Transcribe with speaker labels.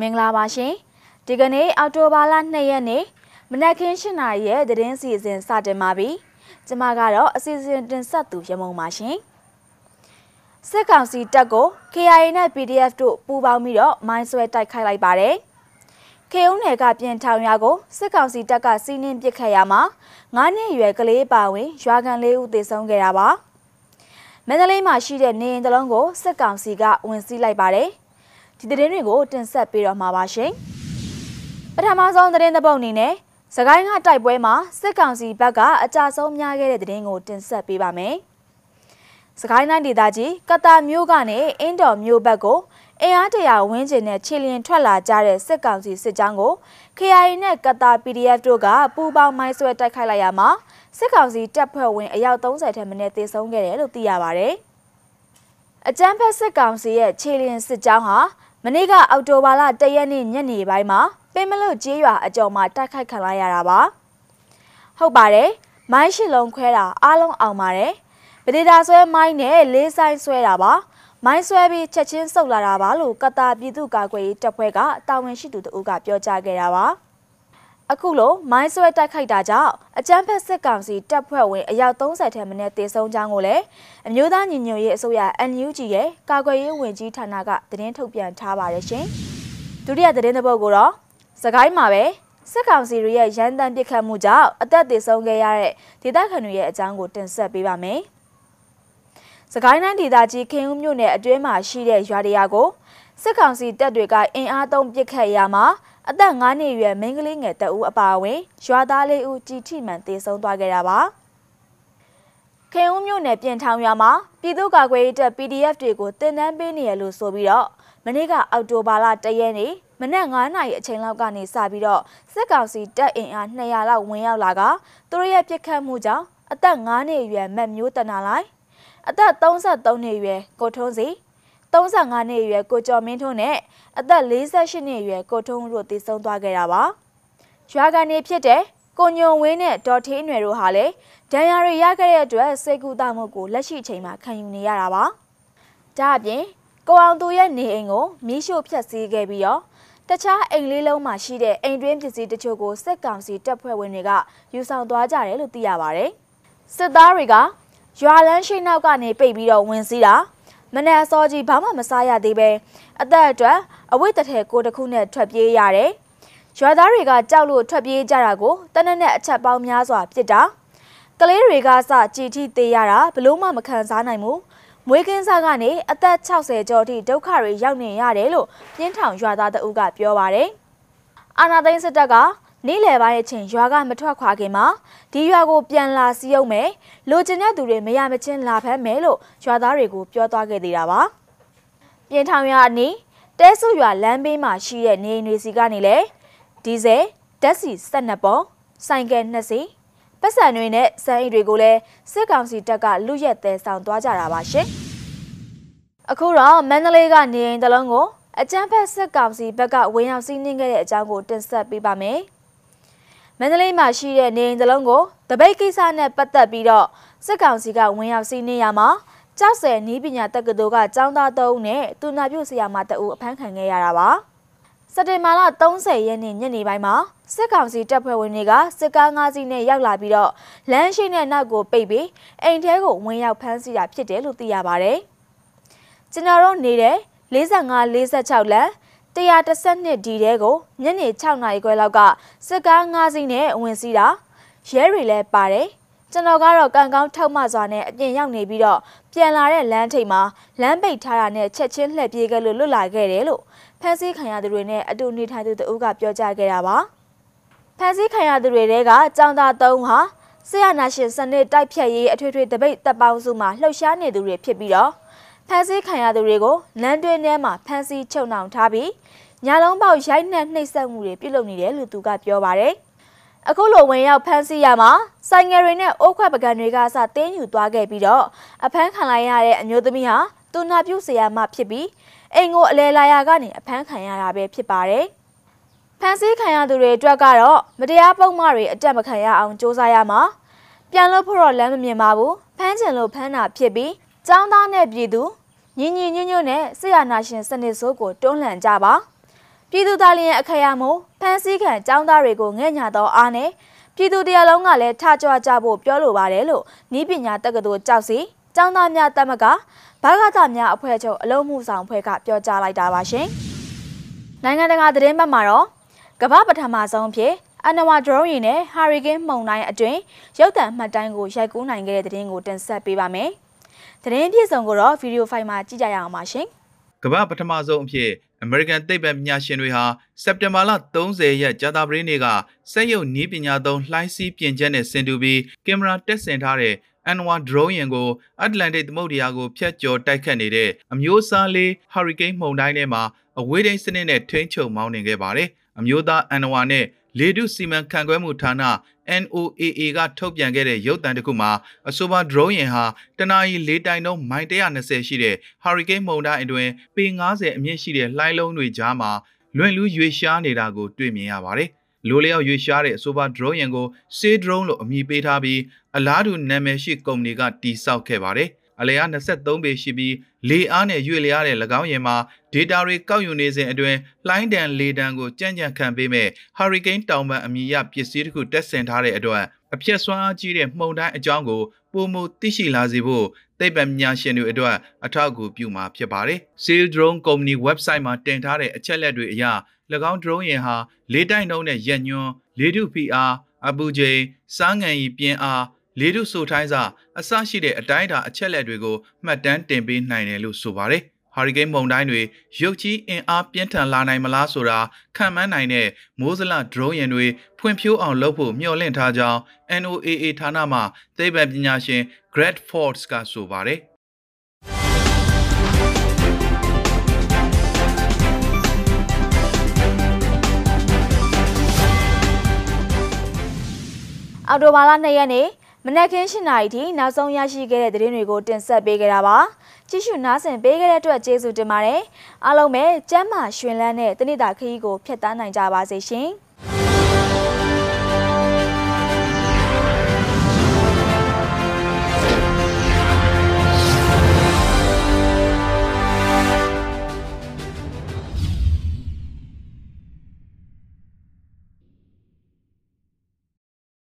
Speaker 1: မင်္ဂလာပါရှင်ဒီကနေ့အောက်တိုဘာလ2ရက်နေ့မနက်ခင်း7:00နာရီရဲ့သတင်းစီစဉ်စတင်ပါပြီကျွန်မကတော့အစီအစဉ်တင်ဆက်သူရမုံပါရှင်စစ်ကောင်စီတပ်ကို KIA နဲ့ PDF တို့ပူးပေါင်းပြီးတော့မိုင်းဆွဲတိုက်ခိုက်လိုက်ပါတယ်ခေုံနယ်ကပြင်ထောင်ရွာကိုစစ်ကောင်စီတပ်ကစီးနင်းပစ်ခတ်ရမှာ9နှစ်အရွယ်ကလေးပါဝင်ရွာကန်လေးဦးသေဆုံးခဲ့တာပါမန္တလေးမှာရှိတဲ့နေအိမ်တစ်လုံးကိုစစ်ကောင်စီကဝင်စီးလိုက်ပါတယ်။ ဒီသတင်းတွေကိုတင်ဆက်ပေးတော့မှာပါရှင်။ပထမဆုံးသတင်းသပုတ်အနေနဲ့စကိုင်းကတိုက်ပွဲမှာစစ်ကောင်စီဘက်ကအကြဆုံးများခဲ့တဲ့သတင်းကိုတင်ဆက်ပေးပါမယ်။စကိုင်းတိုင်းဒေသကြီးကတာမြို့ကနေအင်းတော်မြို့ဘက်ကိုအင်အားတရာဝင်းကျင်နဲ့ခြေလျင်ထွက်လာကြတဲ့စစ်ကောင်စီစစ်ကြောင်းကို KIA နဲ့ကတာ PDF တို့ကပူးပေါင်းမိုင်းဆွဲတိုက်ခိုက်လိုက်ရမှာစစ်ကောင်စီတပ်ဖွဲ့ဝင်အယောက်30ထက်မနည်းသေဆုံးခဲ့တယ်လို့သိရပါဗျ။အကြမ်းဖက်စစ်ကောင်စီရဲ့ခြေလျင်စစ်ကြောင်းဟာ မနေ့ကအောက်တိုဘာလ၁ရက်နေ့ညနေပိုင်းမှာပင်မလို့ကျေးရွာအကျော်မှာတိုက်ခိုက်ခံလိုက်ရတာပါဟုတ်ပါတယ်မိုင်းရှစ်လုံးခွဲတာအားလုံးအောင်ပါတယ်ပဒေတာဆွဲမိုင်းနဲ့လေးဆိုင်ဆွဲတာပါမိုင်းဆွဲပြီးချက်ချင်းဆုတ်လာတာပါလို့ကတာပြည်သူ့ကာကွယ်ရေးတပ်ဖွဲ့ကတာဝန်ရှိသူတို့ကပြောကြားခဲ့တာပါ အခုလိုမိုင်းဆွဲတိုက်ခိုက်တာကြောင့်အကြမ်းဖက်စစ်ကောင်စီတပ်ဖွဲ့ဝင်အယောက်30ထက်မနည်းတေဆုံးကြောင်းကိုလည်းအမျိုးသားညီညွတ်ရေးအစိုးရ NUG ရဲ့ကာကွယ်ရေးဝန်ကြီးဌာနကသတင်းထုတ်ပြန်ထားပါတယ်ရှင်။ဒုတိယသတင်းတစ်ပုဒ်ကိုတော့စကိုင်းမှာပဲစစ်ကောင်စီရဲ့ရန်တမ်းပစ်ခတ်မှုကြောင့်အသက်သေဆုံးခဲ့ရတဲ့ဒေသခံတွေရဲ့အကြောင်းကိုတင်ဆက်ပေးပါမယ်။စကိုင်းတိုင်းဒေသကြီးခင်ဦးမြို့နယ်အတွင်းမှာရှိတဲ့ရွာတရာကိုစစ်ကောင်စီတပ်တွေကအင်အားသုံးပစ်ခတ်ရမှာ အသက်9နှစ်အရွယ်မိန်းကလေးငယ်တအူးအပါအဝင်ရွာသားလေးဦးကြီးထိမှန်တေဆုံးသွားခဲ့တာပါခင်ဦးမြို့နယ်ပြင်ထောင်ရွာမှာပြည်သူ့ကာကွယ်ရေးတပ် PDF တွေကိုတင်နန်းပေးနေရလို့ဆိုပြီးတော့မနေ့ကအောက်တိုဘာလ1ရက်နေ့မနက်9နာရီအချိန်လောက်ကနေစပြီးတော့စစ်ကောင်စီတပ်အင်အား200လောက်ဝင်ရောက်လာကသူတို့ရဲ့ပြစ်ခတ်မှုကြောင့်အသက်9နှစ်အရွယ်မက်မျိုးတနာလိုက်အသက်33နှစ်အရွယ်ကိုထုံးစီ 35နှစ်အရွယ်ကိုကျော်မင်းထွန်းနဲ့အသက်48နှစ်အရွယ်ကိုထုံးတို့တည်ဆုံသွားခဲ့တာပါ။ရွာကနေဖြစ်တဲ့ကိုညုံဝင်းနဲ့ဒေါ်ထေးနွယ်တို့ဟာလည်းဒဏ်ရာတွေရခဲ့တဲ့အတွက်စိတ်ကူးတမှုကိုလက်ရှိချိန်မှာခံယူနေရတာပါ။ဒါအပြင်ကိုအောင်သူရဲ့နေအိမ်ကိုမီးရှို့ဖျက်ဆီးခဲ့ပြီးတော့တခြားအိမ်လေးလုံးမှာရှိတဲ့အိမ်တွင်းပစ္စည်းတချို့ကိုစစ်ကောင်စီတပ်ဖွဲ့ဝင်တွေကယူဆောင်သွားကြတယ်လို့သိရပါတယ်။စစ်သားတွေကရွာလန်းရှိနောက်ကနေပိတ်ပြီးတော့ဝင်စီးတာ မနက်အစောကြီးဘာမှမစားရသေးပဲအသက်အတွက်အဝိတထဲကိုတစ်ခုနဲ့ထွက်ပြေးရတယ်။ရွာသားတွေကကြောက်လို့ထွက်ပြေးကြတာကိုတနက်နဲ့အချက်ပေါင်းများစွာပြစ်တာ။ကလေးတွေကစကြည်ထိသေးရတာဘလို့မှမခံစားနိုင်ဘူး။မွေးကင်းစားကနေအသက်60ကျော်ထိဒုက္ခတွေရောက်နေရတယ်လို့ပြင်းထောင်ရွာသားတအုပ်ကပြောပါတယ်။အာနာသိန်းစစ်တပ်က နေ့လယ်ပိုင်းအချိန်ရွာကမထွက်ခွာခင်မှာဒီရွာကိုပြန်လာစီးအောင်မယ်လိုချင်တဲ့သူတွေမရမချင်းလာဖမ်းမယ်လို့ရွာသားတွေကိုပြောသွားခဲ့သေးတာပါပြင်ထောင်ရွာအနီးတဲဆုရွာလမ်းဘေးမှာရှိတဲ့နေအိမ်တွေစီကနေလေဒီဇယ်ဓာတ်ဆီ12ပုံဆိုင်ကယ်2စီပတ်စံတွေနဲ့စမ်းအိတ်တွေကိုလည်းစစ်ကောင်စီတပ်ကလူရက်သေးဆောင်သွားကြတာပါရှင်အခုတော့မန္တလေးကနေအိမ်တလုံးကိုအကြမ်းဖက်စစ်ကောင်စီဘက်ကဝင်ရောက်စီးနင်းခဲ့တဲ့အကြောင်းကိုတင်ဆက်ပေးပါမယ်။ မန္တလေးမှာရှိတဲ့နေအိမ်တစ်လုံးကိုတပိတ်ကိစ္စနဲ့ပတ်သက်ပြီးတော့စစ်ကောင်စီကဝင်ရောက်စီးနင်းရမှာကျောက်ဆယ်နီးပညာတက္ကသိုလ်ကကျောင်းသား၃ဦးနဲ့သူနာပြုဆရာမတအူအဖမ်းခံခဲ့ရတာပါစက်တင်ဘာလ30ရက်နေ့ညနေပိုင်းမှာစစ်ကောင်စီတပ်ဖွဲ့ဝင်တွေကစစ်ကား၅စီးနဲ့ရောက်လာပြီးတော့လမ်းရှိတဲ့နောက်ကိုပိတ်ပြီးအိမ်ထဲကိုဝင်ရောက်ဖမ်းဆီးတာဖြစ်တယ်လို့သိရပါတယ်ကျွန်တော်တို့နေတဲ့45 46လမ်း 112ဒီတဲကိုညနေ6နာရီခွဲလောက်ကစစ်ကား5စီးနဲ့ဝင်စီးတာရဲတွေလည်းပါတယ်ကျွန်တော်ကတော့ကံကောင်းထောက်မှစွာနဲ့အပြင်ရောက်နေပြီးတော့ပြန်လာတဲ့လမ်းထိပ်မှာလမ်းပိတ်ထားတာနဲ့ချက်ချင်းလှည့်ပြေးခဲ့လို့လွတ်လာခဲ့တယ်လို့ဖန်ဆီးခံရသူတွေနဲ့အတူနေထိုင်သူတို့ကပြောကြားခဲ့တာပါဖန်ဆီးခံရသူတွေကကြောင်သား၃ဟာဆရာနာရှင်စနစ်တိုက်ဖြတ်ရေးအထွေထွေတပိတ်တပ်ပေါင်းစုမှာလှုပ်ရှားနေသူတွေဖြစ်ပြီးတော့ ဖမ်းဆီးခံရသူတွေကိုလမ်းတွင်းထဲမှာဖမ်းဆီးချုပ်နှောင်ထားပြီးညလုံးပေါက်ရိုက်နှက်နှိပ်စက်မှုတွေပြုလုပ်နေတယ်လို့သူကပြောပါတယ်။အခုလိုဝင်ရောက်ဖမ်းဆီးရမှာဆိုင်ငယ်တွေနဲ့အိုးခွက်ပကံတွေကစတင်းယူသွားခဲ့ပြီးတော့အဖမ်းခံလိုက်ရတဲ့အမျိုးသမီးဟာသူနာပြုဆရာမဖြစ်ပြီးအိမ်ကိုအလဲလာရကနေအဖမ်းခံရတာပဲဖြစ်ပါတယ်။ဖမ်းဆီးခံရသူတွေအတွက်ကတော့မတရားပုံမှားတွေအတက်မခံရအောင်စ조사ရမှာပြန်လို့ဖို့တော့လမ်းမမြင်ပါဘူး။ဖမ်းချင်လို့ဖမ်းတာဖြစ်ပြီး ចောင်းသားနဲ့ပြည်သူညီညီညွတ်ညွတ်နဲ့ဆရာနာရှင်စနစ်ဆိုးကိုတွန်းလှန်ကြပါ ပြည်သူသားလျင်အခရာမို့ဖမ်းဆီးခံចောင်းသားတွေကိုငဲ့ညာသောအားနဲ့ပြည်သူတရားလုံးကလည်းထကြွကြဖို့ပြောလိုပါတယ်လို့ဤပညာတက္ကသိုလ်ကြောက်စီចောင်းသားများတက်မကဘာဂတာများအဖွဲ့ချုပ်အလုံးမှုဆောင်အဖွဲ့ကပြောကြားလိုက်တာပါရှင်။နိုင်ငံတကာသတင်းဘက်မှာတော့ကမ္ဘာပထမဆုံးဖြစ်အနဝါဒရုန်းယာဉ်နဲ့ဟာရီကင်းမှုန်တိုင်းအတွင်းရုပ်သံမှတ်တမ်းကိုရိုက်ကူးနိုင်ခဲ့တဲ့သတင်းကိုတင်ဆက်ပေးပါမယ်။ သတင်းပြည့်စုံကိုတော့ဗီဒီယိုဖိုင်မှာကြည့်ကြရအောင်ပါရှင်။
Speaker 2: ကမ္ဘာပထမဆုံးအဖြစ်အမေရိကန်သိပ္ပံပညာရှင်တွေဟာစက်တင်ဘာလ30ရက်ကြာသပတေးနေ့ကစက်ရုပ်နည်းပညာသုံးလှိုင်းစီးပြင်ချက်နဲ့ဆင်တူပြီးကင်မရာတက်ဆင်ထားတဲ့အန်ဝါဒရုန်းယာဉ်ကိုအတ္တလန်တိတ်သမုဒ္ဒရာကိုဖျက်ကျော်တိုက်ခတ်နေတဲ့အမျိုးအစားလေးဟာရီကိန်းမှုန်တိုင်းထဲမှာအဝေးထိန်းစနစ်နဲ့ထိန်းချုပ်မောင်းနှင်ခဲ့ပါတယ်။အမျိုးသားအန်ဝါနဲ့လေတုစီမံခန့်ခွဲမှုဌာန NOAA ကထုတ်ပြန်ခဲ့တဲ့ရုပ်သံတစ်ခုမှာအဆိုပါ drone ယာဉ်ဟာတနအီလေးတိုင်နှုန်းမိုင်120ရှိတဲ့ Hurricane မုန်တိုင်းအတွင်းပေ90အမြင့်ရှိတဲ့လှိုင်းလုံးတွေကြားမှာလွင့်လူးရွေရှားနေတာကိုတွေ့မြင်ရပါတယ်။လိုလျောက်ရွေရှားတဲ့အဆိုပါ drone ယာဉ်ကို Sea drone လို့အမည်ပေးထားပြီးအလားတူနာမည်ရှိကုမ္ပဏီကတိစောက်ခဲ့ပါတယ်။ အလယ်က23ပေရှိပြီးလေအားနဲ့ရွေ့လျားတဲ့၎င်းယာဉ်မှာ data တွေကောက်ယူနေစဉ်အတွင်းလှိုင်းတန်လေတန်ကိုကြံ့ကြံ့ခံပေးမဲ့ Hurricane တောင်ပံအမည်ရပစ္စည်းတစ်ခုတက်ဆင်ထားတဲ့အတွက်အပြက်စွမ်းအားကြီးတဲ့မှုန်တိုင်းအကြောင်းကိုပုံမူသိရှိလာစေဖို့သိပ္ပံပညာရှင်တွေအတွက်အထောက်အကူပြုမှာဖြစ်ပါတယ်။ Sail Drone Company website မှာတင်ထားတဲ့အချက်လက်တွေအရ၎င်း drone ယာဉ်ဟာလေးတိုင်နှုံးနဲ့ရက်ညွန်းလေထုဖိအားအပူချိန်စားငံရီပြင်းအား လေထုဆိုထိုင်းစာအစရှိတဲ့အတိုင်းအတာအချက်လက်တွေကိုမှတ်တမ်းတင်ပေးနိုင်တယ်လို့ဆိုပါတယ်။ဟာရီကိန်းမုန်တိုင်းတွေရုတ်ကြီးအင်အားပြင်းထန်လာနိုင်မလားဆိုတာခံမှန်းနိုင်တဲ့မိုးစလဒရုန်းယာဉ်တွေဖွံ့ဖြိုးအောင်လုပ်ဖို့မျှော်လင့်ထားကြောင်း NOAA ဌာနမှသိပ္ပံပညာရှင် Greg Forbes ကဆိုပါတယ်။
Speaker 1: အော်တိုဘာလ2ရက်နေ့ မနက်ခင်း၈နာရီထိနောက်ဆုံးရရှိခဲ့တဲ့သတင်းတွေကိုတင်ဆက်ပေးကြတာပါကြည့်ရှုနားဆင်ပေးခဲ့တဲ့အတွက်ကျေးဇူးတင်ပါတယ်အားလုံးပဲကျမ်းမာရှင်လန်းတဲ့တနေ့တာခရီးကိုဖျက်ဆီးနိုင်ကြပါစေရှင်